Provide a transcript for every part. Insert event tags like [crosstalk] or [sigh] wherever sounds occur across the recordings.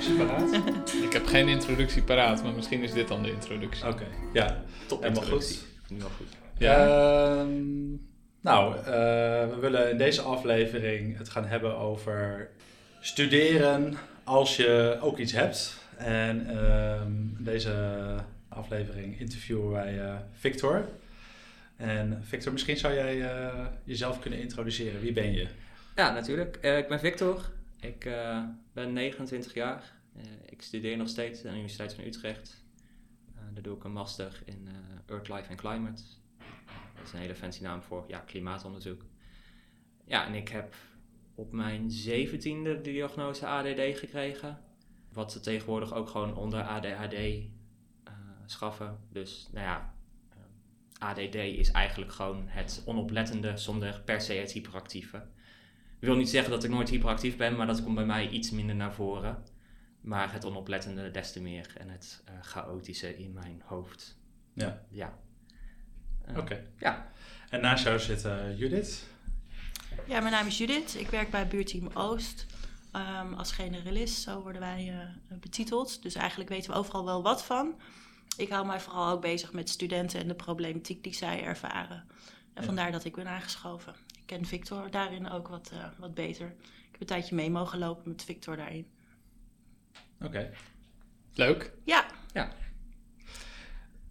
Geen introductie paraat? [laughs] Ik heb geen introductie paraat, maar misschien is dit dan de introductie. Oké, ja. Top Helemaal introductie. goed. Nu al goed. Ja. Ehm, nou, eh, we willen in deze aflevering het gaan hebben over studeren als je ook iets hebt. En ehm, in deze aflevering interviewen wij eh, Victor. En Victor, misschien zou jij eh, jezelf kunnen introduceren. Wie ben je? Ja, natuurlijk. Ik ben Victor. Ik eh, ben 29 jaar. Eh, ik studeer nog steeds aan de Universiteit van Utrecht. Eh, daar doe ik een master in Earth, Life and Climate. Dat is een hele fancy naam voor ja, klimaatonderzoek. Ja, en ik heb op mijn zeventiende de diagnose ADD gekregen. Wat ze tegenwoordig ook gewoon onder ADHD schaffen. Dus, nou ja, ADD is eigenlijk gewoon het onoplettende zonder per se het hyperactieve. Ik wil niet zeggen dat ik nooit hyperactief ben, maar dat komt bij mij iets minder naar voren. Maar het onoplettende des te meer en het eh, chaotische in mijn hoofd. Ja. Ja. Eh, Oké. Ja. En naast jou zit eh, Judith. Ja, mijn naam is Judith. Ik werk bij Buurteam Oost ehm, als generalist. Zo worden wij eh, betiteld. Dus eigenlijk weten we overal wel wat van. Ik hou mij vooral ook bezig met studenten en de problematiek die zij ervaren. En Ja. vandaar dat ik ben aangeschoven. Ken Victor daarin ook wat, eh, wat beter. Ik heb een tijdje mee mogen lopen met Victor daarin. Oké. Leuk. Ja,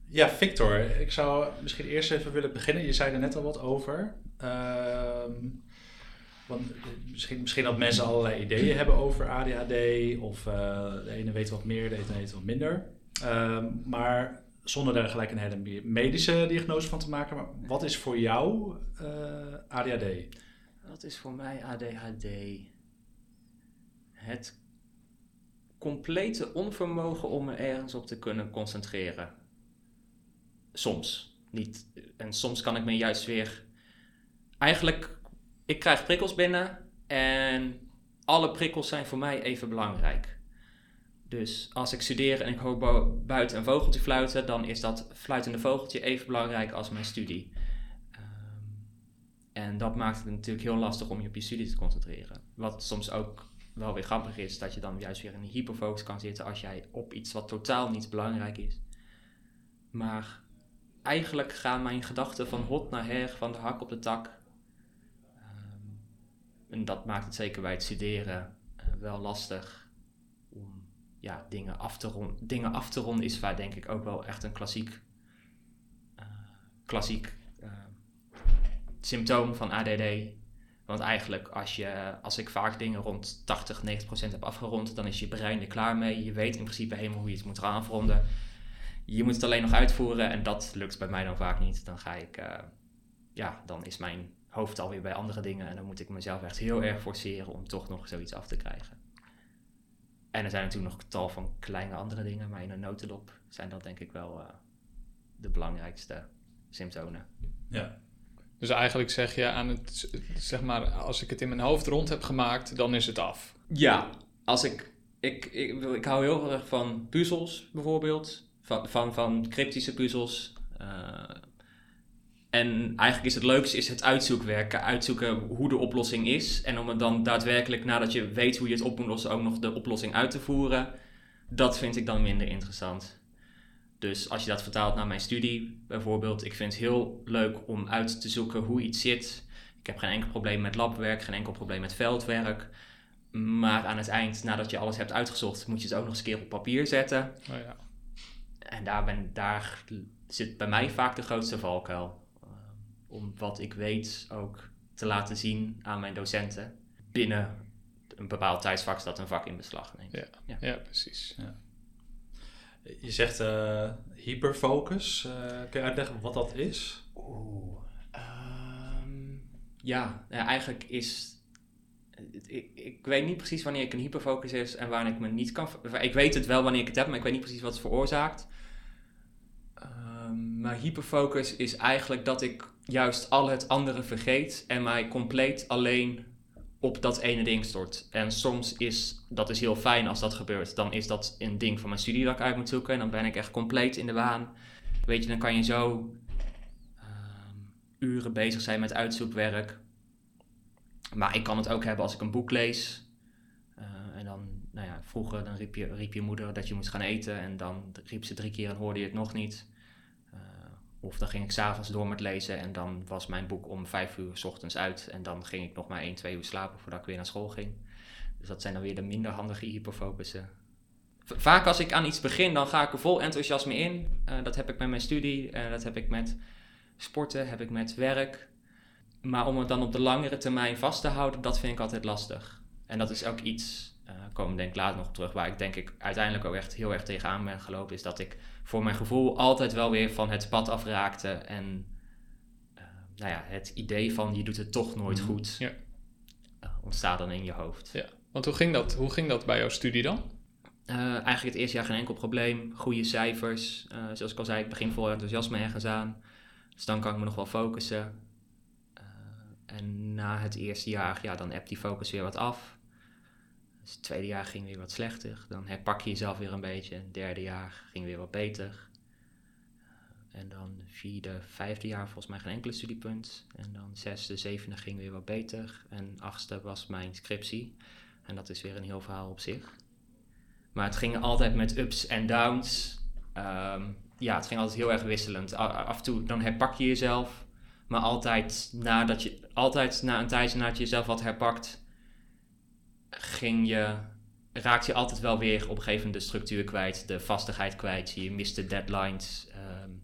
Ja, Victor, ik zou misschien eerst even willen beginnen. Je zei er net al wat over. Ehm, want eh, misschien, misschien dat mensen allerlei ideeën hebben over ADHD. Of eh, de ene weet wat meer, de ene weet wat minder. Ehm, maar zonder daar gelijk een hele medische diagnose van te maken. Maar wat is voor jou eh, ADHD? Wat is voor mij ADHD? Het complete onvermogen om me ergens op te kunnen concentreren. Soms. Niet. En soms kan ik me juist weer. Eigenlijk, ik krijg prikkels binnen en alle prikkels zijn voor mij even belangrijk. Dus als ik studeer en ik hoor buiten een vogeltje fluiten, dan is dat fluitende vogeltje even belangrijk als mijn studie. Ehm, en dat maakt het natuurlijk heel lastig om je op je studie te concentreren. Wat soms ook wel weer grappig is, dat je dan juist weer in een hyperfocus kan zitten als jij op iets wat totaal niet belangrijk is. Maar eigenlijk gaan mijn gedachten van hot naar her, van de hak op de tak. Ehm, en dat maakt het zeker bij het studeren eh, wel lastig ja, dingen, af te ronden. dingen af te ronden. Is vaak denk ik ook wel echt een klassiek, eh, klassiek eh, symptoom van ADD. Want eigenlijk, als, je, als ik vaak dingen rond 80, 90 procent heb afgerond, dan is je brein er klaar mee. Je weet in principe helemaal hoe je het moet gaan afronden. Je moet het alleen nog uitvoeren en dat lukt bij mij dan vaak niet. Dan ga ik, eh, ja, dan is mijn hoofd alweer bij andere dingen en dan moet ik mezelf echt heel erg forceren om toch nog zoiets af te krijgen. En er zijn natuurlijk nog tal van kleine andere dingen, maar in een notendop zijn dat denk ik wel eh, de belangrijkste symptomen. Ja. Dus eigenlijk zeg je aan het, zeg maar, als ik het in mijn hoofd rond heb gemaakt, dan is het af. Ja, als ik, ik, ik, wil- ik hou heel erg van puzzels bijvoorbeeld, van, van, van cryptische puzzels. eh, en eigenlijk is het leukste is het uitzoekwerken, uitzoeken hoe de oplossing is. En om het dan daadwerkelijk, nadat je weet hoe je het op moet lossen, ook nog de oplossing uit te voeren. Dat vind ik dan minder interessant. Dus als je dat vertaalt naar mijn studie bijvoorbeeld, ik vind het heel leuk om uit te zoeken hoe iets zit. Ik heb geen enkel probleem met labwerk, geen enkel probleem met veldwerk. Maar aan het eind, nadat je alles hebt uitgezocht, moet je het ook nog eens een keer op papier zetten. Oh ja. En daar, ben, daar zit bij mij vaak de grootste valkuil. Om wat ik weet ook te laten zien aan mijn docenten. Binnen een bepaald tijdsvak dat een vak in beslag neemt. Ja. Ja. ja, precies. Je zegt eh, hyperfocus. Eh, kun je uitleggen wat dat is? Oeh. ehm, ja, ja, eigenlijk is. Ik, ik weet niet precies wanneer ik een hyperfocus is en wanneer ik me niet kan. Ik weet het wel wanneer ik het heb, maar ik weet niet precies wat het veroorzaakt. Ehm, maar hyperfocus is eigenlijk dat ik juist al het andere vergeet en mij compleet alleen op dat ene ding stort. En soms is dat is heel fijn als dat gebeurt. Dan is dat een ding van mijn studie dat ik uit moet zoeken en dan ben ik echt compleet in de waan. Weet je, dan kan je zo ehm, uren bezig zijn met uitzoekwerk. Maar ik kan het ook hebben als ik een boek lees. Eh, en dan nou ja, vroeger dan riep, je, riep je moeder dat je moest gaan eten en dan riep ze drie keer en hoorde je het nog niet. Of dan ging ik s'avonds door met lezen en dan was mijn boek om vijf uur s ochtends uit en dan ging ik nog maar één, twee uur slapen voordat ik weer naar school ging. Dus dat zijn dan weer de minder handige hyperfocussen. Vaak als ik aan iets begin, dan ga ik er vol enthousiasme in. Uh, dat heb ik met mijn studie, uh, dat heb ik met sporten, heb ik met werk. Maar om het dan op de langere termijn vast te houden, dat vind ik altijd lastig. En dat is ook iets, uh, komen denk ik later nog op terug, waar ik denk ik uiteindelijk ook echt heel erg tegenaan ben gelopen, is dat ik voor mijn gevoel altijd wel weer van het pad afraakte en uh, nou ja, het idee van je doet het toch nooit Mhm. goed Ja. uh, ontstaat dan in je hoofd. Ja. Want hoe ging, dat, hoe ging dat bij jouw studie dan? Eigenlijk het eerste jaar geen enkel probleem, goede cijfers. Zoals ik al zei, ik begin vol enthousiasme ergens aan. Dus dan kan ik me nog wel focussen. En na het eerste jaar, ja, dan appt die focus weer wat af. Dus het tweede jaar ging weer wat slechter. Dan herpak je jezelf weer een beetje. Het derde jaar ging weer wat beter. Uh, en dan vierde, vijfde jaar volgens mij geen enkele studiepunt. En dan zesde, zevende ging weer wat beter. En achtste was mijn scriptie. En dat is weer een heel verhaal op zich. Maar het ging altijd met ups en downs. Um, ja, het ging altijd heel erg wisselend. Af en toe dan herpak je jezelf. Maar altijd, nadat je, altijd na een tijdje nadat je jezelf had herpakt, ging je, raakte je altijd wel weer op een gegeven moment de structuur kwijt, de vastigheid kwijt. Je miste deadlines. Um,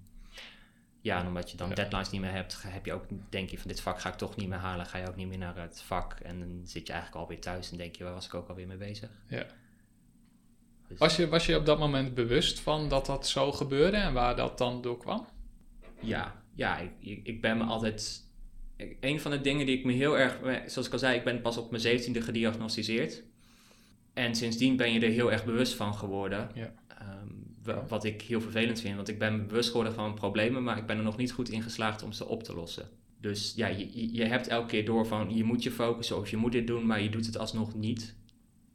ja, en omdat je dan ja. deadlines niet meer hebt, heb je ook, denk je van dit vak ga ik toch niet meer halen. Ga je ook niet meer naar het vak. En dan zit je eigenlijk alweer thuis en denk je, waar was ik ook alweer mee bezig? Ja. Dus was, je, was je op dat moment bewust van dat dat zo gebeurde en waar dat dan door kwam? Ja, ja ik, ik ben me altijd. Een van de dingen die ik me heel erg. Zoals ik al zei, ik ben pas op mijn zeventiende gediagnosticeerd. En sindsdien ben je er heel erg bewust van geworden. Ja. Um, wat ik heel vervelend vind, want ik ben bewust geworden van problemen, maar ik ben er nog niet goed in geslaagd om ze op te lossen. Dus ja, je, je hebt elke keer door van je moet je focussen of je moet dit doen, maar je doet het alsnog niet.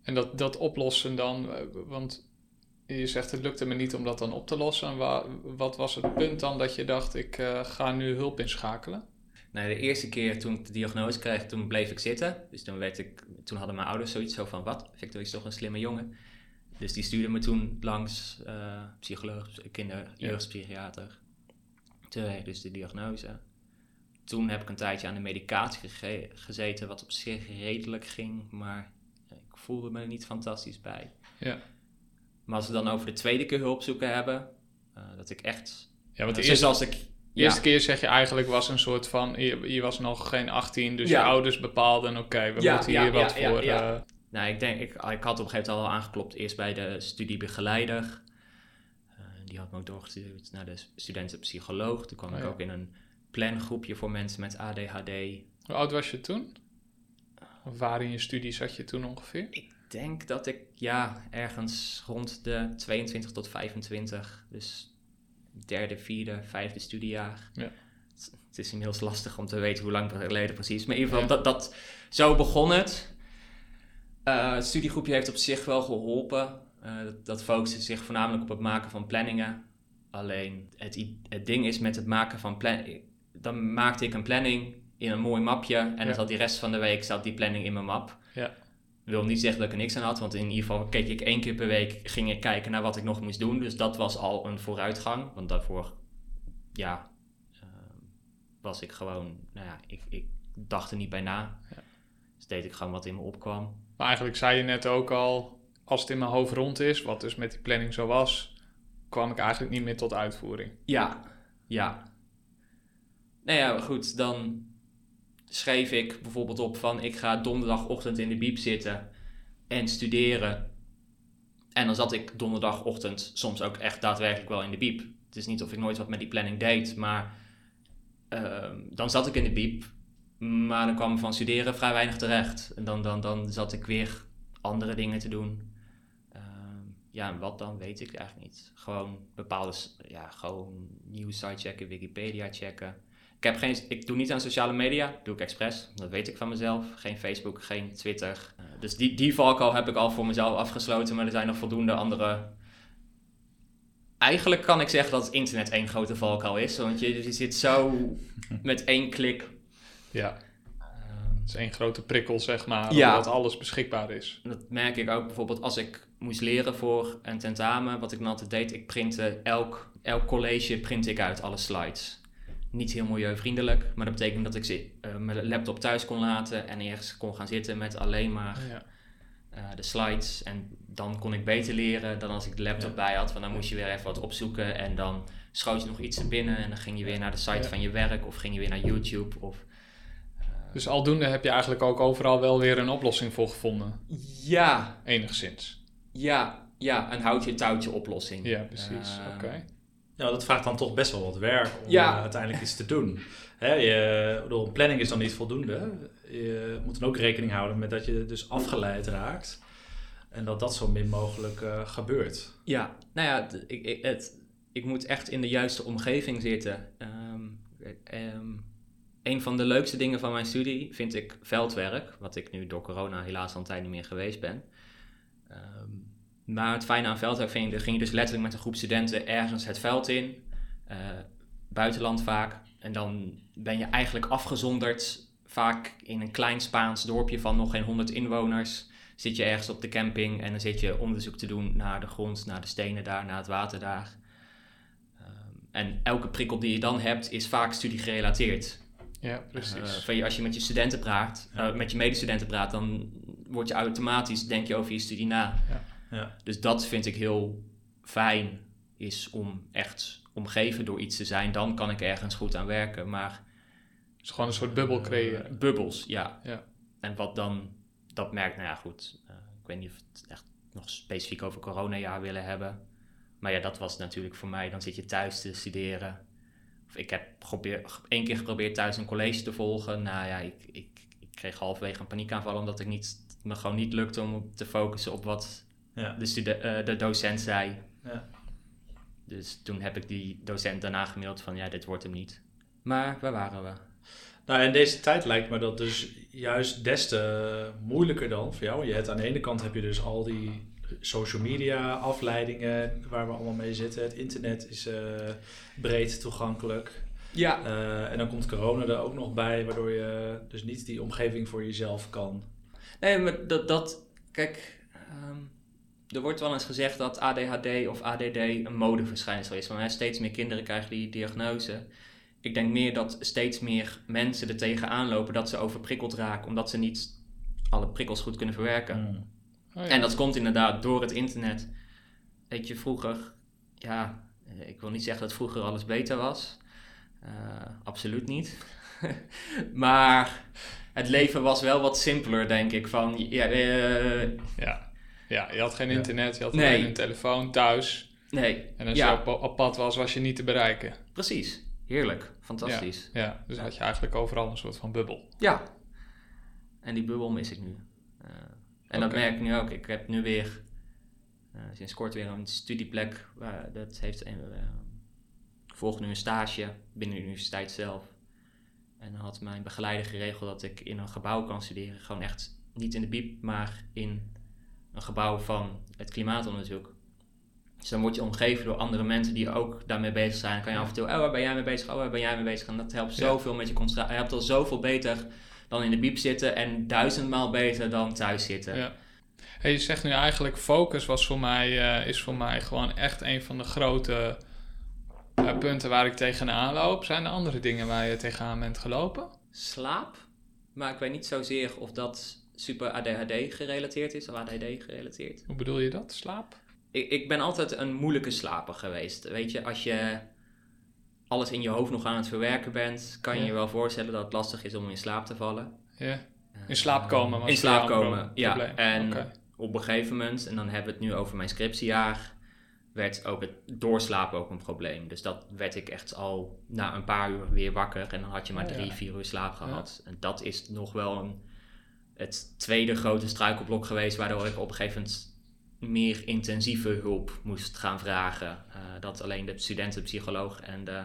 En dat, dat oplossen dan, want je zegt het lukte me niet om dat dan op te lossen. En wat was het punt dan dat je dacht, ik uh, ga nu hulp inschakelen? Nou, de eerste keer toen ik de diagnose kreeg, toen bleef ik zitten. Dus toen, werd ik, toen hadden mijn ouders zoiets zo van, wat? Victor is toch een slimme jongen? Dus die stuurde me toen langs uh, psycholoog, kinder, jeugdpsychiater. Toen kreeg ik dus de diagnose. Toen heb ik een tijdje aan de medicatie ge gezeten, wat op zich redelijk ging, maar ik voelde me er niet fantastisch bij. Ja. Maar als we dan over de tweede keer hulp zoeken hebben, uh, dat ik echt... Ja, want de dus eerste, als ik, de eerste keer zeg je eigenlijk was een soort van, je, je was nog geen 18, dus ja. je ouders bepaalden, oké, okay, we ja, moeten ja, hier wat voor... Uh... Nou, ik denk, ik, ik had op een gegeven moment al aangeklopt, eerst bij de studiebegeleider. Uh, die had me ook doorgestuurd naar de studentenpsycholoog. Toen kwam Oh, ik ja. ook in een plangroepje voor mensen met ADHD. Hoe oud was je toen? Of waar in je studie zat je toen ongeveer? Ik denk dat ik, ja, ergens rond de 22 tot 25. Dus derde, vierde, vijfde studiejaar. Ja. Het, is inmiddels lastig om te weten hoe lang geleden precies. Maar in ieder geval, ja. dat, dat, zo begon het. Uh, het studiegroepje heeft op zich wel geholpen. Uh, dat, dat focuste zich voornamelijk op het maken van planningen. Alleen het, het ding is met het maken van planningen. Dan maakte ik een planning in een mooi mapje. En Ja. dan zat die rest van de week zat die planning in mijn map. Ja. Wil niet zeggen dat ik er niks aan had, want in ieder geval keek ik één keer per week, ging ik kijken naar wat ik nog moest doen. Dus dat was al een vooruitgang, want daarvoor, ja, uh, was ik gewoon, nou ja, ik, ik dacht er niet bij na. Ja. Dus deed ik gewoon wat in me opkwam. Maar eigenlijk zei je net ook al, als het in mijn hoofd rond is, wat dus met die planning zo was, kwam ik eigenlijk niet meer tot uitvoering. Ja, ja. Nou ja, goed, dan schreef ik bijvoorbeeld op van ik ga donderdagochtend in de biep zitten en studeren. En dan zat ik donderdagochtend soms ook echt daadwerkelijk wel in de biep. Het is niet of ik nooit wat met die planning deed, maar uh, dan zat ik in de biep. Maar dan kwam van studeren vrij weinig terecht. En dan, dan, dan zat ik weer andere dingen te doen. Uh, ja, en wat dan, weet ik eigenlijk niet. Gewoon bepaalde, ja, gewoon nieuws site checken, Wikipedia checken. Ik, heb geen, ik doe niet aan sociale media, doe ik expres. Dat weet ik van mezelf. Geen Facebook, geen Twitter. Uh, dus die, die valkuil heb ik al voor mezelf afgesloten. Maar er zijn nog voldoende andere... Eigenlijk kan ik zeggen dat het internet één grote valkuil is. Want je, je zit zo [laughs] met één klik... Ja. Um, Het is één grote prikkel, zeg maar, Ja. omdat alles beschikbaar is. Dat merk ik ook bijvoorbeeld als ik moest leren voor een tentamen. Wat ik dan altijd deed, ik printte elk, elk college print ik uit, alle slides. Niet heel milieuvriendelijk, maar dat betekent dat ik eh, mijn laptop thuis kon laten en ergens kon gaan zitten met alleen maar Ja. eh, de slides. En dan kon ik beter leren dan als ik de laptop Ja. bij had. Want dan moest je weer even wat opzoeken en dan schoot je nog iets er binnen en dan ging je weer naar de site Ja. van je werk of ging je weer naar YouTube. Of, eh, Dus aldoende heb je eigenlijk ook overal wel weer een oplossing voor gevonden. ja, Enigszins. ja, ja, een houtje touwtje oplossing. Ja, precies. Oké. Ja, dat vraagt dan toch best wel wat werk om Ja. eh, uiteindelijk iets te doen. Hè, je, bedoel, planning is dan niet voldoende. Je moet dan ook rekening houden met dat je dus afgeleid raakt. En dat dat zo min mogelijk eh, gebeurt. Ja, nou ja, ik, ik, het, ik moet echt in de juiste omgeving zitten. Ehm, ehm, een van de leukste dingen van mijn studie vind ik veldwerk, wat ik nu door corona helaas al een tijd niet meer geweest ben. Ehm, maar het fijne aan veldwerk vind ik, dan ging je dus letterlijk met een groep studenten ergens het veld in, eh, buitenland vaak. En dan ben je eigenlijk afgezonderd, vaak in een klein Spaans dorpje van nog geen 100 inwoners zit je ergens op de camping en dan zit je onderzoek te doen naar de grond, naar de stenen daar, naar het water daar. Ehm, en elke prikkel die je dan hebt is vaak studiegerelateerd. Ja, precies. Eh, van je, als je met je studenten praat, Ja. eh, met je medestudenten praat, dan word je automatisch, denk je over je studie na. Ja. Dus dat vind ik heel fijn, is om echt omgeven door iets te zijn. Dan kan ik ergens goed aan werken, maar dus gewoon een soort bubbel creëren. bubbels, ja. Ja. En wat dan, dat merkt, nou ja, goed. eh, ik weet niet of we het echt nog specifiek over coronajaar willen hebben. Maar ja, dat was natuurlijk voor mij. Dan zit je thuis te studeren. Of ik heb probeer, één keer geprobeerd thuis een college te volgen. Nou ja, ik, ik, ik kreeg halverwege een paniekaanval omdat ik niet, me gewoon niet lukte om te focussen op wat Ja. de, stude- eh, de docent zei. Ja. Dus toen heb ik die docent daarna gemaild van ja, dit wordt hem niet. Maar waar waren we? Nou, in deze tijd lijkt me dat dus juist des te moeilijker dan voor jou. Je hebt, aan de ene kant heb je dus al die social media afleidingen waar we allemaal mee zitten. Het internet is eh, breed toegankelijk. Ja, Eh, en dan komt corona er ook nog bij, waardoor je dus niet die omgeving voor jezelf kan. Nee, maar dat, dat kijk, ehm, er wordt wel eens gezegd dat ADHD of ADD een modeverschijnsel is. Want hè, steeds meer kinderen krijgen die diagnose. Ik denk meer dat steeds meer mensen er tegenaan lopen dat ze overprikkeld raken, omdat ze niet alle prikkels goed kunnen verwerken. Mm. Oh, ja. En dat komt inderdaad door het internet. Weet je, vroeger, ja, eh, ik wil niet zeggen dat vroeger alles beter was. Eh, absoluut niet. [laughs] maar het leven was wel wat simpeler, denk ik. Van, ja, eh, ja. Ja, je had geen internet, je had Nee. alleen een telefoon thuis. nee, En als Ja. je op, op pad was, was je niet te bereiken. precies. Heerlijk, fantastisch. Ja, dus had je eigenlijk overal een soort van bubbel. Ja. En die bubbel mis ik nu. Eh, en dat merk ik nu ook. Ik heb nu weer eh, sinds kort weer een studieplek. dat heeft een, eh, volg nu een stage binnen de universiteit zelf. En dan had mijn begeleider geregeld dat ik in een gebouw kan studeren. Gewoon echt niet in de biep, maar in een gebouw van het klimaatonderzoek. Dus dan word je omgeven door andere mensen die ook daarmee bezig zijn. Dan kan je af en toe, oh, waar ben jij mee bezig? Oh, waar ben jij mee bezig? En dat helpt Ja. zoveel met je concentratie. Je hebt al zoveel beter dan in de biep zitten en duizendmaal beter dan thuis zitten. Ja. Hey, je zegt nu eigenlijk, focus was voor mij, eh, is voor mij gewoon echt een van de grote eh, punten waar ik tegenaan loop. Zijn er andere dingen waar je tegenaan bent gelopen? Slaap, maar ik weet niet zozeer of dat super ADHD gerelateerd is of ADD gerelateerd. Hoe bedoel je dat? Slaap? Ik, ik ben altijd een moeilijke slaper geweest. Weet je, als je alles in je hoofd nog aan het verwerken bent, kan je Ja. je wel voorstellen dat het lastig is om in slaap te vallen. Ja. In slaap komen was In slaap komen, ja. probleem. En op een gegeven moment, en dan hebben we het nu over mijn scriptiejaar, werd ook het doorslapen ook een probleem. Dus dat werd ik echt al na een paar uur weer wakker en dan had je maar Oh, ja. drie, vier uur slaap gehad. En dat is nog wel een, het tweede grote struikelblok geweest, waardoor ik op een gegeven moment meer intensieve hulp moest gaan vragen. Eh, dat alleen de studentenpsycholoog en de,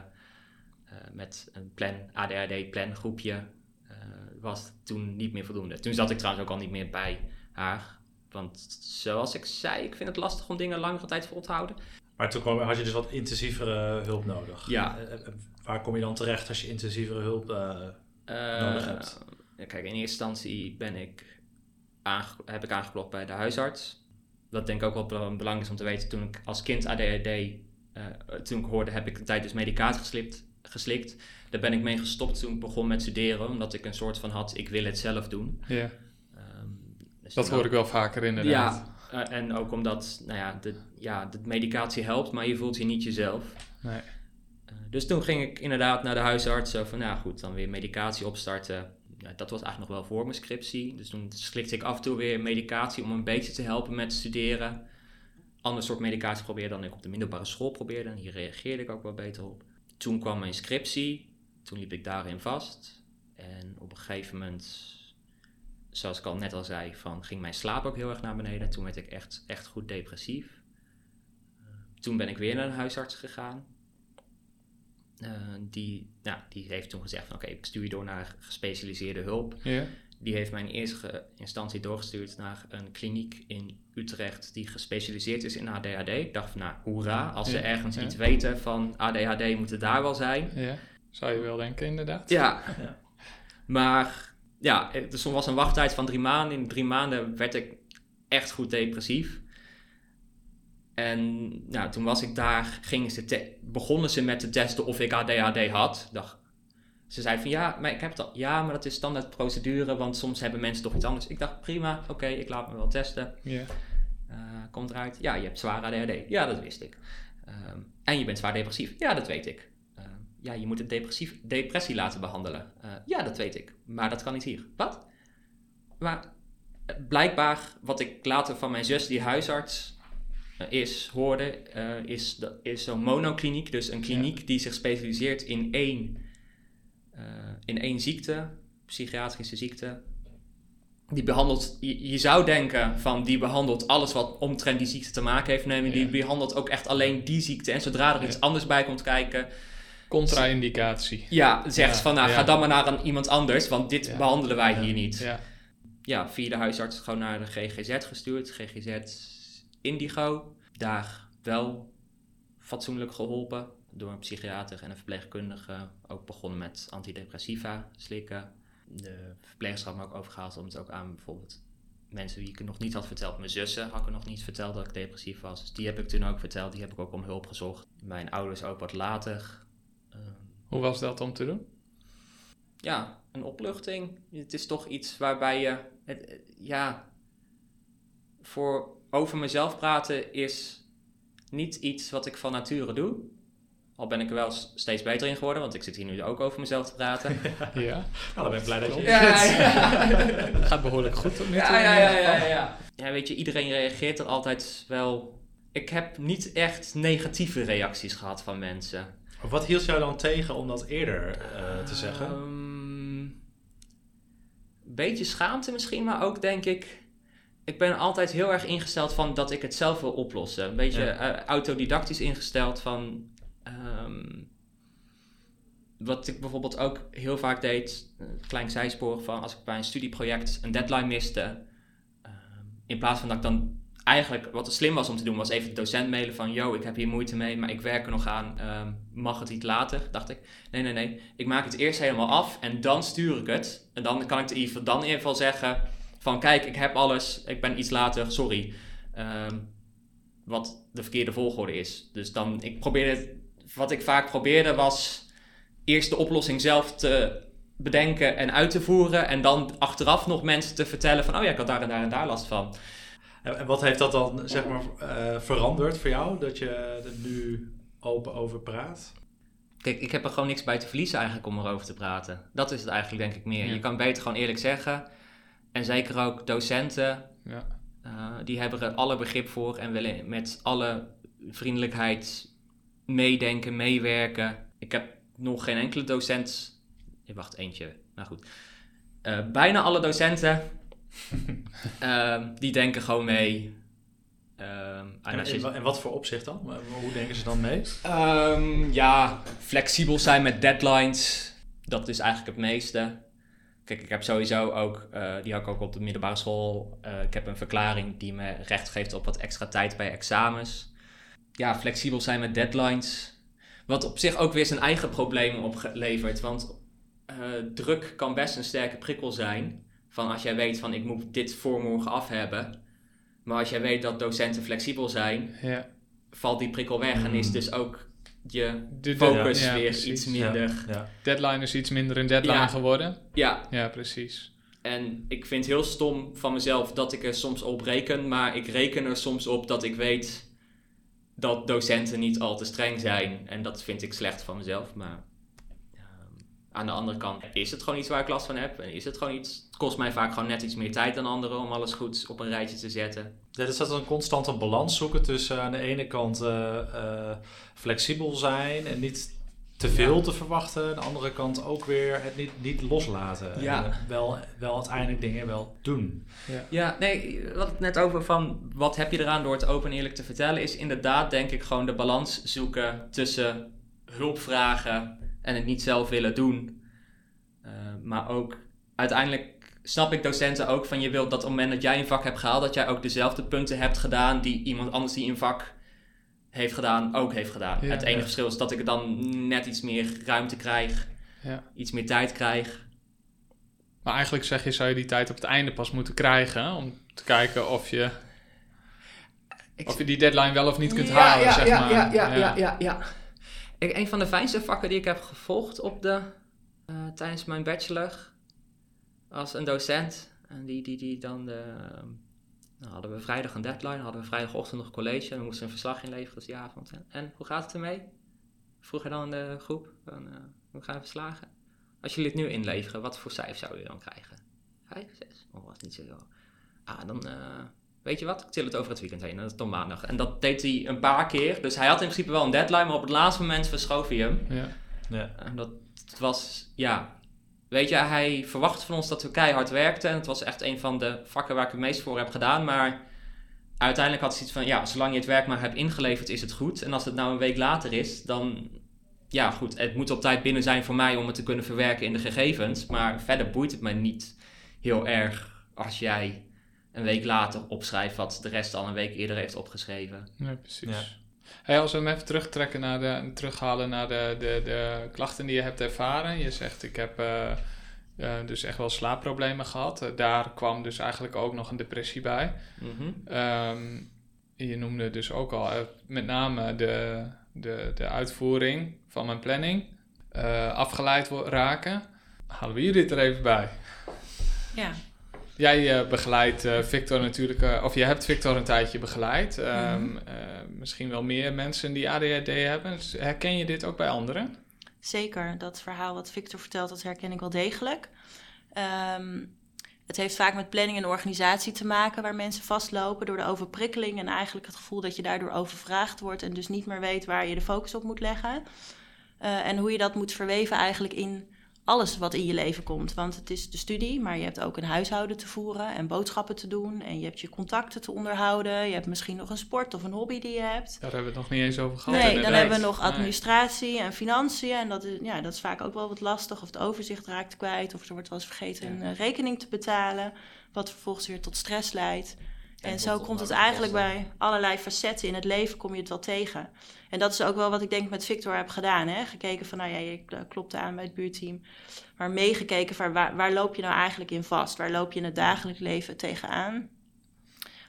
eh, met een plan, ADHD plangroepje eh, was toen niet meer voldoende. Toen zat ik trouwens ook al niet meer bij haar. Want zoals ik zei, ik vind het lastig om dingen langere tijd vol te houden. Maar toen kwam, had je dus wat intensievere hulp nodig. Ja. Waar kom je dan terecht als je intensievere hulp... Nodig hebt. Kijk, in eerste instantie ben ik heb ik aangeklopt bij de huisarts. Wat denk ik ook wel bel- belangrijk is om te weten. Toen ik als kind ADHD, eh, toen ik hoorde, heb ik een tijd dus medicatie geslikt, geslikt. Daar ben ik mee gestopt toen ik begon met studeren. Omdat ik een soort van had, ik wil het zelf doen. Ja, Ehm, dus dat hoor ik wel vaker inderdaad. Ja, eh, en ook omdat, nou ja, de, ja, de medicatie helpt, maar je voelt je niet jezelf. Nee. Eh, dus toen ging ik inderdaad naar de huisarts. Zo van, nou goed, dan weer medicatie opstarten. Ja, dat was eigenlijk nog wel voor mijn scriptie. Dus toen slikte ik af en toe weer medicatie om een beetje te helpen met studeren. Ander soort medicatie probeerde dan ik op de middelbare school probeerde. En hier reageerde ik ook wel beter op. Toen kwam mijn scriptie. Toen liep ik daarin vast. En op een gegeven moment, zoals ik al net al zei, van, ging mijn slaap ook heel erg naar beneden. Toen werd ik echt, echt goed depressief. Eh, toen ben ik weer naar de huisarts gegaan. Eh, die, nou, die heeft toen gezegd van oké, ik stuur je door naar gespecialiseerde hulp. Ja. Die heeft mij in eerste instantie doorgestuurd naar een kliniek in Utrecht die gespecialiseerd is in ADHD. Ik dacht van nou, hoera, als ze ergens iets weten van ADHD moet het daar wel zijn. ja, zou je wel denken inderdaad. Ja. Ja. Maar ja, dus er was een wachttijd van drie maanden. In drie maanden werd ik echt goed depressief. En nou, toen was ik daar, gingen ze te- begonnen ze met te testen of ik ADHD had. Dacht, ze zei van ja, maar ik heb al. Ja, maar dat is standaard procedure, want soms hebben mensen toch iets anders. Ik dacht prima, oké, ik laat me wel testen. Eh, komt eruit, ja, je hebt zwaar ADHD. Ja, dat wist ik. Ehm, en je bent zwaar depressief. Ja, dat weet ik. Ehm, ja, je moet een depressief, depressie laten behandelen. Eh, ja, dat weet ik. Maar dat kan niet hier. Wat? Maar eh, blijkbaar, wat ik later van mijn zus, die huisarts is, hoorde, eh, is, is zo'n monokliniek. Dus een kliniek die zich specialiseert in één, eh, in één ziekte, psychiatrische ziekte. Die behandelt, je, je zou denken van die behandelt alles wat omtrent die ziekte te maken heeft. Nee, die Ja. behandelt ook echt alleen die ziekte. En zodra er Ja. iets anders bij komt kijken, Contra-indicatie. ja, zegt Ja, van nou ja. ga dan maar naar een, iemand anders, want dit Ja. behandelen wij hier niet. Ja. Ja, via de huisarts gewoon naar de GGZ gestuurd. GGZ Indigo. Daar wel fatsoenlijk geholpen door een psychiater en een verpleegkundige. Ook begonnen met antidepressiva slikken. De verpleegster had me ook overgehaald om het ook aan bijvoorbeeld mensen die ik nog niet had verteld. Mijn zussen had ik nog niet verteld dat ik depressief was. Dus die heb ik toen ook verteld. Die heb ik ook om hulp gezocht. Mijn ouders ook wat later. Ehm, Hoe was dat om te doen? ja, een opluchting. Het is toch iets waarbij je, het, eh, ja, voor over mezelf praten is niet iets wat ik van nature doe. Al ben ik er wel steeds beter in geworden, want ik zit hier nu ook over mezelf te praten. [laughs] Ja. Nou, dan ben ik blij dat je ja, Dat [laughs] gaat behoorlijk goed tot nu toe. ja, ja, ja, ja, ja. Ja, weet je, iedereen reageert er altijd wel. Ik heb niet echt negatieve reacties gehad van mensen. Wat hield jou dan tegen om dat eerder eh, te zeggen? Ehm, Een beetje schaamte misschien, maar ook denk ik... Ik ben altijd heel erg ingesteld van dat ik het zelf wil oplossen. Een beetje Ja. eh, autodidactisch ingesteld van... ehm, wat ik bijvoorbeeld ook heel vaak deed, een klein zijspoor van als ik bij een studieproject een deadline miste. ehm, in plaats van dat ik dan eigenlijk, wat er slim was om te doen, was even de docent mailen van: Yo, ik heb hier moeite mee, maar ik werk er nog aan. ehm, mag het iets later? Dacht ik. Nee, nee, nee. Ik maak het eerst helemaal af en dan stuur ik het. En dan kan ik geval, dan in ieder geval zeggen: van kijk, ik heb alles, ik ben iets later, sorry. Ehm, wat de verkeerde volgorde is. Dus dan, ik probeerde, wat ik vaak probeerde was eerst de oplossing zelf te bedenken en uit te voeren. En dan achteraf nog mensen te vertellen van, oh ja, ik had daar en daar en daar last van. En, wat heeft dat dan zeg maar eh, veranderd voor jou? Dat je er nu open over praat? Kijk, ik heb er gewoon niks bij te verliezen eigenlijk om erover te praten. Dat is het eigenlijk denk ik meer. Ja. Je kan beter gewoon eerlijk zeggen. En zeker ook docenten, Ja. eh, die hebben er alle begrip voor en willen met alle vriendelijkheid meedenken, meewerken. Ik heb nog geen enkele docent. Ik wacht, eentje. Nou goed. Eh, bijna alle docenten. [laughs] ehm, die denken gewoon mee. Ehm, en En, als je- en wa- en wat voor opzicht dan? Hoe denken ze dan mee? Ehm, ja, flexibel zijn met deadlines. Dat is eigenlijk het meeste. Kijk, ik heb sowieso ook, eh, die had ik ook op de middelbare school. eh, ik heb een verklaring die me recht geeft op wat extra tijd bij examens. Ja, flexibel zijn met deadlines. Wat op zich ook weer zijn eigen problemen oplevert. Want eh, druk kan best een sterke prikkel zijn. Van als jij weet van ik moet dit voor morgen af hebben. Maar als jij weet dat docenten flexibel zijn, Ja. valt die prikkel weg en is Mm. dus ook je De, de- focus ja, weer precies. iets minder. Ja, ja. Deadline is iets minder een deadline Ja. geworden. Ja, Ja, precies. en ik vind het heel stom van mezelf dat ik er soms op reken, maar ik reken er soms op dat ik weet dat docenten niet al te streng zijn. En dat vind ik slecht van mezelf, maar aan de andere kant is het gewoon iets waar ik last van heb. En is het gewoon iets, het kost mij vaak gewoon net iets meer tijd dan anderen om alles goed op een rijtje te zetten. Ja, dus dat is een constante balans zoeken tussen aan de ene kant eh, eh, flexibel zijn en niet te veel te verwachten. Aan de andere kant ook weer het niet, niet loslaten. Ja. En, eh, wel, wel uiteindelijk dingen wel doen. Ja, nee, we hadden het net over van wat heb je eraan door het open en eerlijk te vertellen, is inderdaad denk ik gewoon de balans zoeken tussen hulp vragen en het niet zelf willen doen. Eh, maar ook uiteindelijk snap ik docenten ook van je wilt dat op het moment dat jij een vak hebt gehaald, dat jij ook dezelfde punten hebt gedaan die iemand anders die een vak heeft gedaan, ook heeft gedaan. Ja, het enige ja. verschil is dat ik er dan net iets meer ruimte krijg, Ja. iets meer tijd krijg. Maar eigenlijk zeg je, zou je die tijd op het einde pas moeten krijgen om te kijken of je, of je die deadline wel of niet kunt halen, ja, zeg ja, maar. Ja, ja, ja, ja, ja. Een van de fijnste vakken die ik heb gevolgd op de, eh, tijdens mijn bachelor als een docent. En die, die, die dan de, nou, hadden we vrijdag een deadline, hadden we vrijdagochtend nog college en we moesten een verslag inleveren, dus die avond. En, hoe gaat het ermee? Vroeg hij dan de groep, van, eh, hoe gaan we verslagen? Als jullie het nu inleveren, wat voor cijfer zouden jullie dan krijgen? Vijf, zes? Oh, was niet zo heel. Ah, dan, eh, weet je wat, ik til het over het weekend heen, dat is dan maandag. En dat deed hij een paar keer, dus hij had in principe wel een deadline, maar op het laatste moment verschoof hij hem. Ja. Ja. En dat was, ja, weet je, hij verwachtte van ons dat we keihard werkten. En het was echt een van de vakken waar ik het meest voor heb gedaan. Maar uiteindelijk had hij iets van, ja, zolang je het werk maar hebt ingeleverd, is het goed. En als het nou een week later is, dan, ja, goed, het moet op tijd binnen zijn voor mij om het te kunnen verwerken in de gegevens. Maar verder boeit het mij niet heel erg als jij een week later opschrijft wat de rest al een week eerder heeft opgeschreven. Nee, precies. Ja. Hey, als we hem even terugtrekken naar de, terughalen naar de, de, de klachten die je hebt ervaren. Je zegt, ik heb eh, eh, dus echt wel slaapproblemen gehad. Eh, daar kwam dus eigenlijk ook nog een depressie bij. Mhm. Ehm, je noemde dus ook al met name de, de, de uitvoering van mijn planning. eh, afgeleid wo- raken. Halen we Judith er even bij. Ja, Jij eh, begeleidt eh, Victor natuurlijk, eh, of je hebt Victor een tijdje begeleid. Ehm, Mhm. misschien wel meer mensen die ADHD hebben. Dus herken je dit ook bij anderen? zeker. Dat verhaal wat Victor vertelt, dat herken ik wel degelijk. Ehm, het heeft vaak met planning en organisatie te maken, waar mensen vastlopen door de overprikkeling en eigenlijk het gevoel dat je daardoor overvraagd wordt en dus niet meer weet waar je de focus op moet leggen. En hoe je dat moet verweven eigenlijk in alles wat in je leven komt. Want het is de studie, maar je hebt ook een huishouden te voeren en boodschappen te doen. En je hebt je contacten te onderhouden. Je hebt misschien nog een sport of een hobby die je hebt. Daar hebben we het nog niet eens over gehad. Nee, dan hebben we nog administratie en financiën. En dat is, ja, dat is vaak ook wel wat lastig. Of het overzicht raakt kwijt. Of er wordt wel eens vergeten een eh, rekening te betalen. Wat vervolgens weer tot stress leidt. En, En zo komt het eigenlijk bij allerlei facetten in het leven kom je het wel tegen. En dat is ook wel wat ik denk met Victor heb gedaan. Hè? Gekeken van, nou ja, je klopte aan bij het buurteam. Maar meegekeken van, waar, waar loop je nou eigenlijk in vast? Waar loop je in het dagelijks leven tegenaan?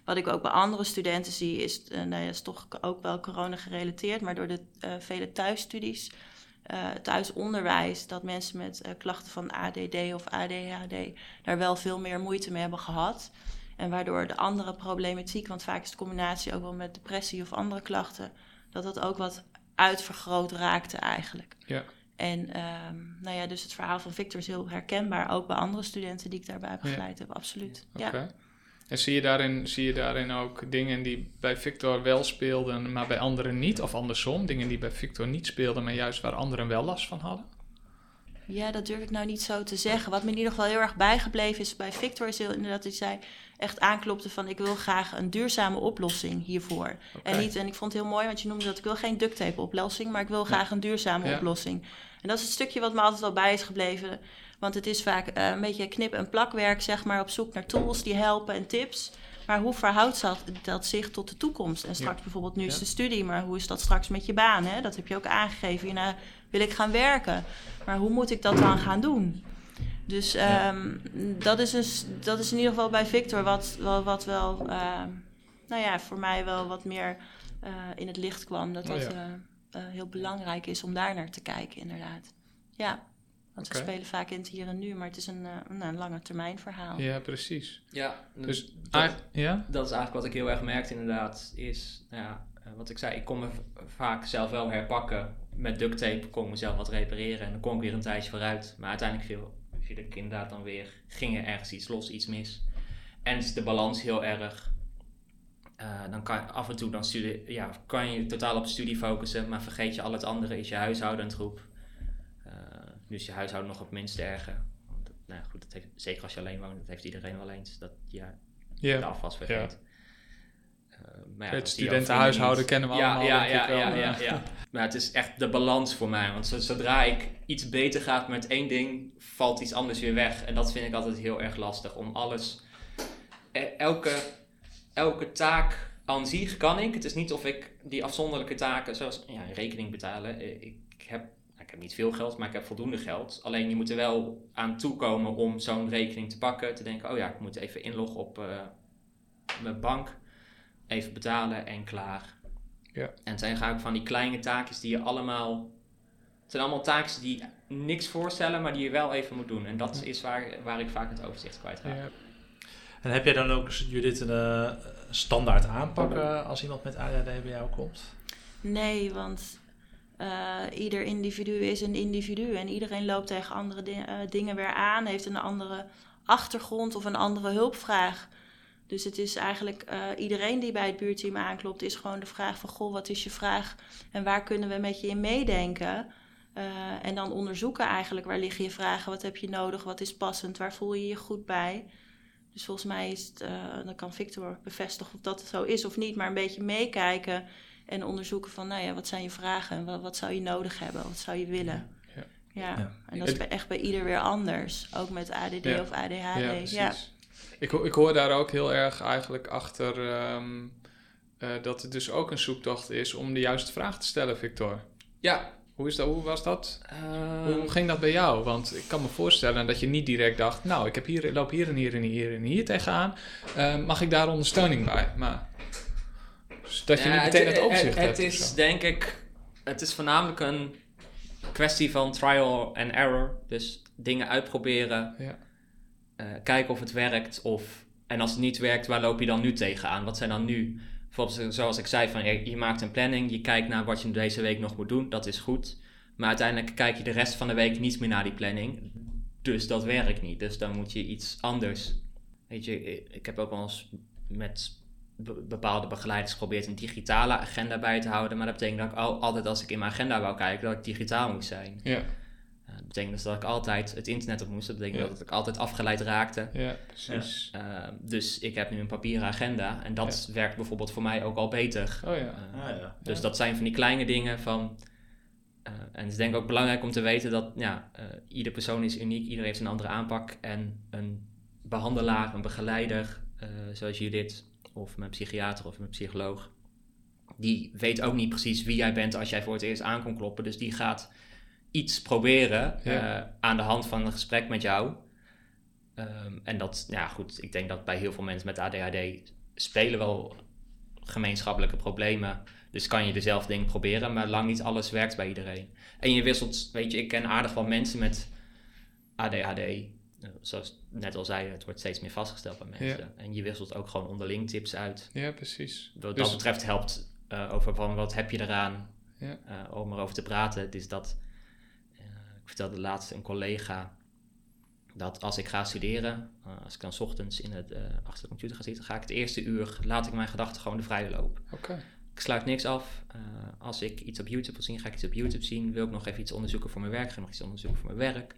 Wat ik ook bij andere studenten zie, is, eh, nou ja, is toch ook wel corona gerelateerd, maar door de eh, vele thuisstudies, eh, thuisonderwijs, dat mensen met klachten van ADD of ADHD daar wel veel meer moeite mee hebben gehad. En waardoor de andere problematiek, want vaak is de combinatie ook wel met depressie of andere klachten, dat dat ook wat uitvergroot raakte eigenlijk. Ja. En ehm, nou ja, dus het verhaal van Victor is heel herkenbaar, ook bij andere studenten die ik daarbij begeleid heb, absoluut. Ja. En zie je, daarin, zie je daarin ook dingen die bij Victor wel speelden, maar bij anderen niet? Of andersom, dingen die bij Victor niet speelden, maar juist waar anderen wel last van hadden? Ja, dat durf ik nou niet zo te zeggen. Wat me in ieder geval heel erg bijgebleven is bij Victor, is heel, inderdaad dat hij echt aanklopte van ik wil graag een duurzame oplossing hiervoor. En, niet, en ik vond het heel mooi, want je noemde dat ik wil geen duct tape oplossing, maar ik wil graag een duurzame Ja. oplossing. En dat is het stukje wat me altijd wel bij is gebleven. Want het is vaak eh, een beetje knip- en plakwerk, zeg maar, op zoek naar tools die helpen en tips. Maar hoe verhoudt dat, dat zich tot de toekomst? En straks bijvoorbeeld, nu is Ja. de studie, maar hoe is dat straks met je baan? Hè? Dat heb je ook aangegeven. Hierna wil ik gaan werken. Maar hoe moet ik dat dan gaan doen? Dus Ja. ehm, dat, is dus, dat is in ieder geval bij Victor wat, wat, wat wel, ehm, nou ja, voor mij wel wat meer eh, in het licht kwam. Dat Oh dat ja. eh, eh, heel belangrijk is om daar naar te kijken, inderdaad. Ja, want Oké. we spelen vaak in het hier en nu, maar het is een, een, lange termijn verhaal. Ja, precies. Ja, Dus, dat, ja? dat is eigenlijk wat ik heel erg merkte inderdaad. Is, nou ja, wat ik zei, ik kon me vaak zelf wel herpakken. Met duct tape kon ik mezelf wat repareren en dan kon ik weer een tijdje vooruit. Maar uiteindelijk viel, viel ik inderdaad dan weer, ging er ergens iets los, iets mis. En is de balans heel erg. eh, dan kan je af en toe dan studie, ja, kan je totaal op studie focussen, maar vergeet je al het andere, is je huishouden een troep. Eh, nu is je huishouden nog het minst erger. Want, nou ja, goed, dat heeft, zeker als je alleen woont, dat heeft iedereen wel eens. Dat je de Ja. afwas vergeet. Maar Het zie je ook studentenhuishouden kennen we niet. allemaal, Ja, ja, wel. ja, ja, ja. Maar het is echt de balans voor mij. Want zo- zodra ik iets beter gaat met één ding, valt iets anders weer weg. En dat vind ik altijd heel erg lastig. Om alles... e- Elke, elke taak aan zich kan ik. Het is niet of ik die afzonderlijke taken, zoals ja, rekening betalen. eh, Ik heb, nou, ik heb niet veel geld, maar ik heb voldoende geld. Alleen je moet er wel aan toekomen om zo'n rekening te pakken. Te denken, oh ja, ik moet even inloggen op eh, mijn bank. Even betalen en klaar. Ja. En het zijn eigenlijk van die kleine taakjes die je allemaal... Het zijn allemaal taakjes die niks voorstellen, maar die je wel even moet doen. En dat is waar, waar ik vaak het overzicht kwijtraak. Ja. En heb jij dan ook, Judith, een eh, standaard aanpak eh, als iemand met ADHD bij jou komt? Nee, want eh, ieder individu is een individu en iedereen loopt tegen andere di- eh, dingen weer aan, heeft een andere achtergrond of een andere hulpvraag. Dus het is eigenlijk eh, iedereen die bij het buurteam aanklopt, is gewoon de vraag van goh, wat is je vraag en waar kunnen we met je in meedenken? Eh, en dan onderzoeken eigenlijk waar liggen je vragen, wat heb je nodig, wat is passend, waar voel je je goed bij. Dus volgens mij is het, eh, dan kan Victor bevestigen of dat zo is of niet, maar een beetje meekijken en onderzoeken van, nou ja, wat zijn je vragen en wat, wat zou je nodig hebben, wat zou je willen. Ja. Ja, Ja. en dat is bij- echt bij ieder weer anders, ook met ADD Ja. of ADHD. Ja, Ja, precies. Ik, ik hoor daar ook heel erg eigenlijk achter ehm, eh, dat het dus ook een zoektocht is om de juiste vraag te stellen, Victor. Ja. Hoe, is dat, hoe was dat? Ehm, Hoe ging dat bij jou? Want ik kan me voorstellen dat je niet direct dacht, nou, ik heb hier, loop hier en hier en hier en hier tegenaan. Eh, mag ik daar ondersteuning bij? Maar dus dat je Ja, niet meteen het, overzicht het, hebt. Het is denk ik, het is voornamelijk een kwestie van trial and error. Dus dingen uitproberen, Ja. Eh, kijken of het werkt. Of, en als het niet werkt, waar loop je dan nu tegenaan? Wat zijn dan nu? Bijvoorbeeld zoals ik zei, van, je, maakt een planning, je kijkt naar wat je deze week nog moet doen, dat is goed. Maar uiteindelijk kijk je de rest van de week niet meer naar die planning. Dus dat werkt niet. Dus dan moet je iets anders. Weet je, ik heb ook wel eens met be- bepaalde begeleiders geprobeerd een digitale agenda bij te houden. Maar dat betekent dat ik al, altijd als ik in mijn agenda wou kijken, dat ik digitaal moest zijn. Ja, Eh, betekent dus dat ik altijd het internet op moest. Dat betekent Ja. dat ik altijd afgeleid raakte. ja, precies. Eh, dus ik heb nu een papieren agenda. En dat werkt bijvoorbeeld voor mij ook al beter. Oh ja. Eh, Ah, ja. dus Ja. dat zijn van die kleine dingen van... eh, en het is denk ik ook belangrijk om te weten dat ja, eh, ieder persoon is uniek. Iedereen heeft een andere aanpak. En een behandelaar, een begeleider, eh, zoals Judith... of mijn psychiater of mijn psycholoog... die weet ook niet precies wie jij bent als jij voor het eerst aan kon kloppen. Dus die gaat iets proberen Ja. eh, aan de hand van een gesprek met jou. Ehm, en dat, ja goed, ik denk dat bij heel veel mensen met ADHD spelen wel gemeenschappelijke problemen. Dus kan je dezelfde dingen proberen, maar lang niet alles werkt bij iedereen. En je wisselt, weet je, ik ken aardig wel mensen met ADHD. Eh, Zoals ik net al zei, het wordt steeds meer vastgesteld bij mensen. En je wisselt ook gewoon onderling tips uit. Ja, precies. Wat Dus- dat betreft helpt eh, over van wat heb je eraan Ja. eh, om erover te praten. Dus dat, eh, ik vertelde laatst een collega dat als ik ga studeren, eh, als ik dan 's ochtends in het, eh, achter de computer ga zitten, ga ik het eerste uur, laat ik mijn gedachten gewoon de vrije loop. Ik sluit niks af. Eh, als ik iets op YouTube wil zien, ga ik iets op YouTube zien. Wil ik nog even iets onderzoeken voor mijn werk, ga ik nog iets onderzoeken voor mijn werk.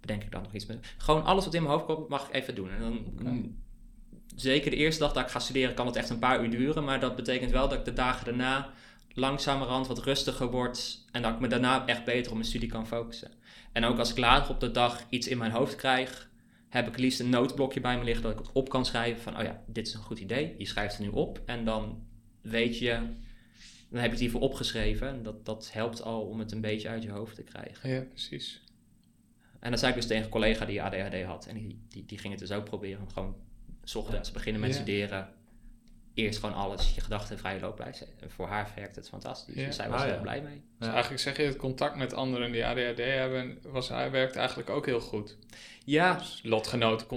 Bedenk ik dan nog iets met. Gewoon alles wat in mijn hoofd komt, mag ik even doen. En dan, mm, zeker de eerste dag dat ik ga studeren, kan het echt een paar uur duren. Maar dat betekent wel dat ik de dagen daarna langzamerhand wat rustiger word. En dat ik me daarna echt beter op mijn studie kan focussen. En ook als ik later op de dag iets in mijn hoofd krijg, heb ik liefst een noodblokje bij me liggen dat ik het op kan schrijven van, oh ja, dit is een goed idee. Je schrijft het nu op en dan weet je, dan heb je het hiervoor opgeschreven. En dat, dat helpt al om het een beetje uit je hoofd te krijgen. Ja, precies. En dat zei ik dus tegen een collega die ADHD had. En die, die, die ging het dus ook proberen. Gewoon s ochtends beginnen met Ja. studeren. Eerst gewoon alles, je gedachten in vrije loop blijven. En voor haar werkt het fantastisch. Ja. Dus zij was Ah, er ja. heel blij mee. Dus eigenlijk zeg je, het contact met anderen die ADHD hebben, was, hij werkt eigenlijk ook heel goed. Ja, Dus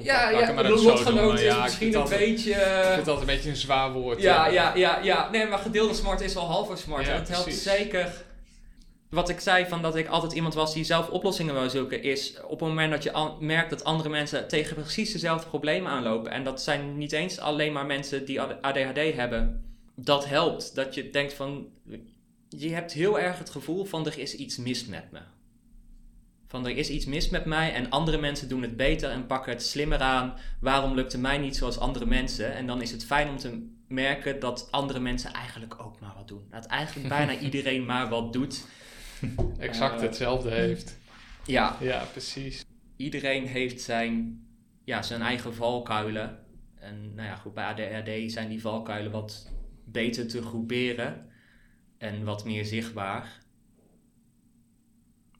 ja, laat ik ja maar even zo is Ja, ik misschien vind een altijd- beetje... Ik vind het altijd een beetje een zwaar woord. Ja, eh. ja, ja, ja. Nee, maar gedeelde smart is wel halve smart. Ja, en het helpt precies. zeker. Wat ik zei van dat ik altijd iemand was die zelf oplossingen wil zoeken, is op het moment dat je merkt dat andere mensen tegen precies dezelfde problemen aanlopen. En dat zijn niet eens alleen maar mensen die AD- ADHD hebben. Dat helpt. Dat je denkt van. Je hebt heel erg het gevoel van er is iets mis met me. Van er is iets mis met mij en andere mensen doen het beter en pakken het slimmer aan. Waarom lukt het mij niet zoals andere mensen? En dan is het fijn om te merken dat andere mensen eigenlijk ook maar wat doen. Dat eigenlijk bijna [laughs] iedereen maar wat doet. [laughs] Exact Eh, hetzelfde heeft. Ja, Ja, precies. iedereen heeft zijn, ja, zijn eigen valkuilen. En nou ja, goed, bij ADHD zijn die valkuilen wat beter te groeperen en wat meer zichtbaar.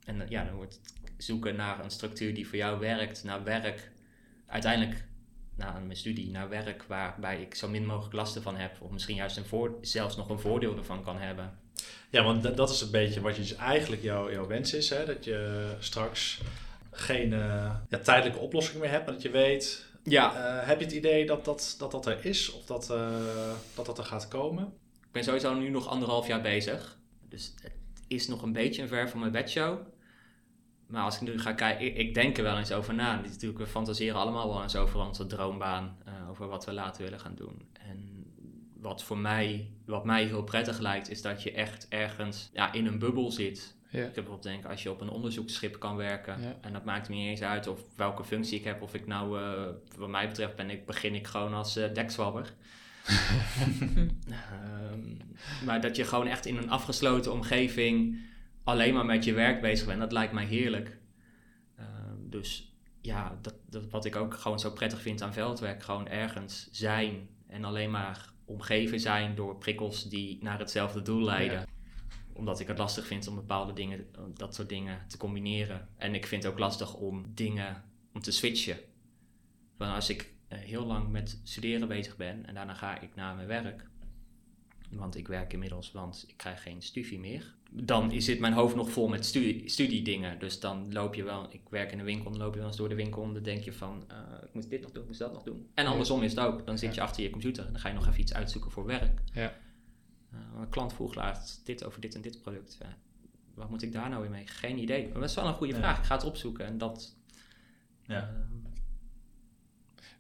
En ja, dan wordt het zoeken naar een structuur die voor jou werkt, naar werk. Uiteindelijk naar mijn studie, naar werk waarbij ik zo min mogelijk last ervan heb. Of misschien juist een voor, zelfs nog een voordeel ervan kan hebben. Ja, want dat, is een beetje wat je dus eigenlijk jouw, jouw wens is. Hè? Dat je straks geen eh, ja, tijdelijke oplossing meer hebt, maar dat je weet... Ja, eh, heb je het idee dat dat, dat, dat er is of dat, eh, dat dat er gaat komen? Ik ben sowieso nu nog anderhalf jaar bezig. Dus het is nog een beetje een ver van mijn bedshow. Maar als ik nu ga kijken, ik, ik denk er wel eens over na. Natuurlijk, we fantaseren allemaal wel eens over onze droombaan. over wat we later willen gaan doen. En wat voor mij, wat mij heel prettig lijkt, is dat je echt ergens ja, in een bubbel zit. Ja. Ik heb bijvoorbeeld denken, als je op een onderzoeksschip kan werken. Ja. En dat maakt me niet eens uit of welke functie ik heb. Of ik nou, eh, wat mij betreft, ben ik, begin ik gewoon als eh dekzwabber. [laughs] Ehm, maar dat je gewoon echt in een afgesloten omgeving alleen maar met je werk bezig bent, dat lijkt mij heerlijk. Ehm, dus ja, dat, dat, wat ik ook gewoon zo prettig vind aan veldwerk, gewoon ergens zijn en alleen maar omgeven zijn door prikkels die naar hetzelfde doel leiden. Omdat ik het lastig vind om bepaalde dingen, dat soort dingen te combineren. En ik vind het ook lastig om dingen, om te switchen. Want als ik eh, heel lang met studeren bezig ben en daarna ga ik naar mijn werk. Want ik werk inmiddels, want ik krijg geen studie meer. Dan zit mijn hoofd nog vol met studie, studiedingen. Dus dan loop je wel, ik werk in de winkel, dan loop je wel eens door de winkel en dan denk je van, eh, ik moet dit nog doen, ik moet dat nog doen. En andersom is het ook. Dan zit je achter je computer en dan ga je nog even iets uitzoeken voor werk. Ja. Eh, een klant vroeg laatst dit over dit en dit product. Ja, wat moet ik daar nou weer mee? Geen idee. Maar dat is wel een goede Ja. vraag. Ik ga het opzoeken en dat... Ja. eh,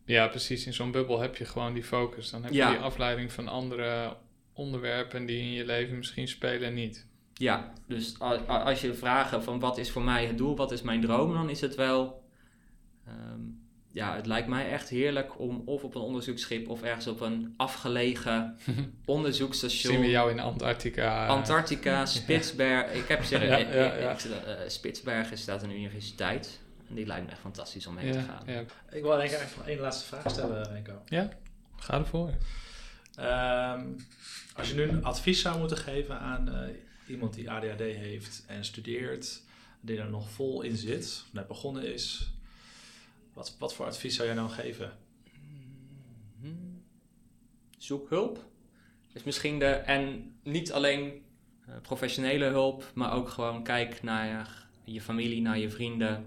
Ja, precies. In zo'n bubbel heb je gewoon die focus. Dan heb Ja. je die afleiding van andere onderwerpen die in je leven misschien spelen niet. Ja, dus als je vragen van wat is voor mij het doel, wat is mijn droom, dan is het wel... ehm, ja, het lijkt mij echt heerlijk om of op een onderzoeksschip of ergens op een afgelegen [laughs] onderzoeksstation... Zien we jou in Antarctica. Antarctica, [laughs] Spitsbergen. Ik heb zeggen, Ja, ik- ja, ja. ik- eh, Spitsbergen staat de universiteit. En die lijkt me echt fantastisch om mee te ja, gaan. ja. Ik wil eigenlijk even nog één laatste vraag stellen, Renko. Ga ervoor. Ehm, als je nu een advies zou moeten geven aan eh, iemand die ADHD heeft en studeert, die er nog vol in zit, net begonnen is, wat, wat voor advies zou jij nou geven? Mhm. Zoek hulp. Dus misschien de, en niet alleen eh, professionele hulp, maar ook gewoon kijk naar je familie, naar je vrienden.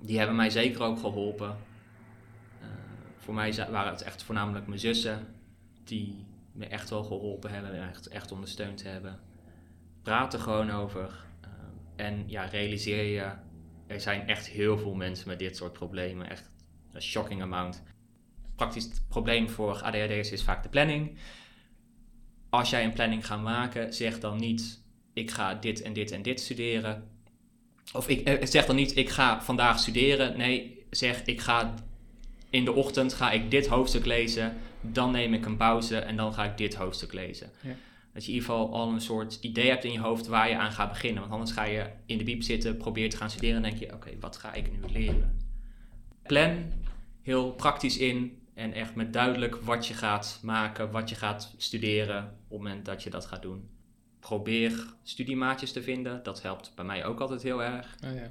Die hebben mij zeker ook geholpen. Eh, voor mij waren het echt voornamelijk mijn zussen die me echt wel geholpen hebben en echt, echt ondersteund hebben. Praat er gewoon over. Eh, en ja, realiseer je, er zijn echt heel veel mensen met dit soort problemen. Echt een shocking amount praktisch probleem voor ADHD'ers is vaak de planning. Als jij een planning gaat maken, zeg dan niet: ik ga dit en dit en dit studeren. Of ik eh, zeg dan niet: ik ga vandaag studeren. Nee, zeg: ik ga in de ochtend ga ik dit hoofdstuk lezen. Dan neem ik een pauze en dan ga ik dit hoofdstuk lezen. Ja. Dat je in ieder geval al een soort idee hebt in je hoofd waar je aan gaat beginnen. Want anders ga je in de biep zitten, probeer te gaan studeren en denk je: oké, wat ga ik nu leren? plan heel praktisch in en echt met duidelijk wat je gaat maken, wat je gaat studeren op het moment dat je dat gaat doen. Probeer studiemaatjes te vinden, dat helpt bij mij ook altijd heel erg. Oh, ja.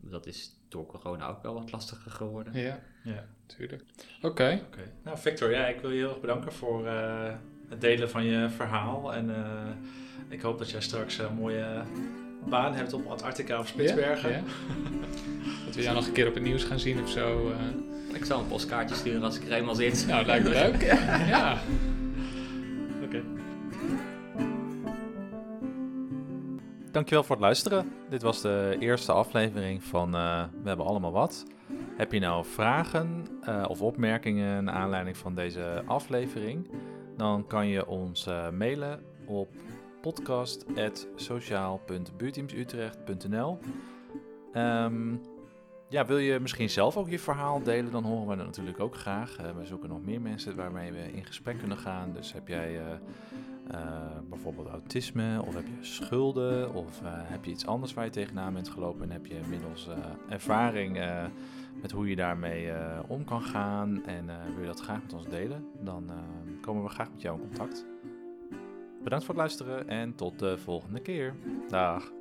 Dat is door corona ook wel wat lastiger geworden. ja, Ja. tuurlijk. Oké, Oké. Nou, Victor, ja, ik wil je heel erg bedanken voor eh, het delen van je verhaal. En eh, ik hoop dat jij straks een mooie baan hebt op Antarctica of Spitsbergen. Ja, ja. Dat we jou nog een keer op het nieuws gaan zien of zo. eh. Ik zal een postkaartje sturen als ik er eenmaal zit. Nou, lijkt me leuk. [laughs] ja. Oké. Dankjewel voor het luisteren. Dit was de eerste aflevering van eh, We hebben allemaal wat. Heb je nou vragen eh, of opmerkingen naar aanleiding van deze aflevering? Dan kan je ons eh, mailen op podcast.sociaal.buurteamsutrecht.nl Ehm ja, wil je misschien zelf ook je verhaal delen, dan horen we dat natuurlijk ook graag. Eh, we zoeken nog meer mensen waarmee we in gesprek kunnen gaan. Dus heb jij eh, bijvoorbeeld autisme, of heb je schulden, of heb je iets anders waar je tegenaan bent gelopen en heb je inmiddels ervaring met hoe je daarmee eh, om kan gaan en eh, wil je dat graag met ons delen, dan eh, komen we graag met jou in contact. Bedankt voor het luisteren en tot de volgende keer. Dag.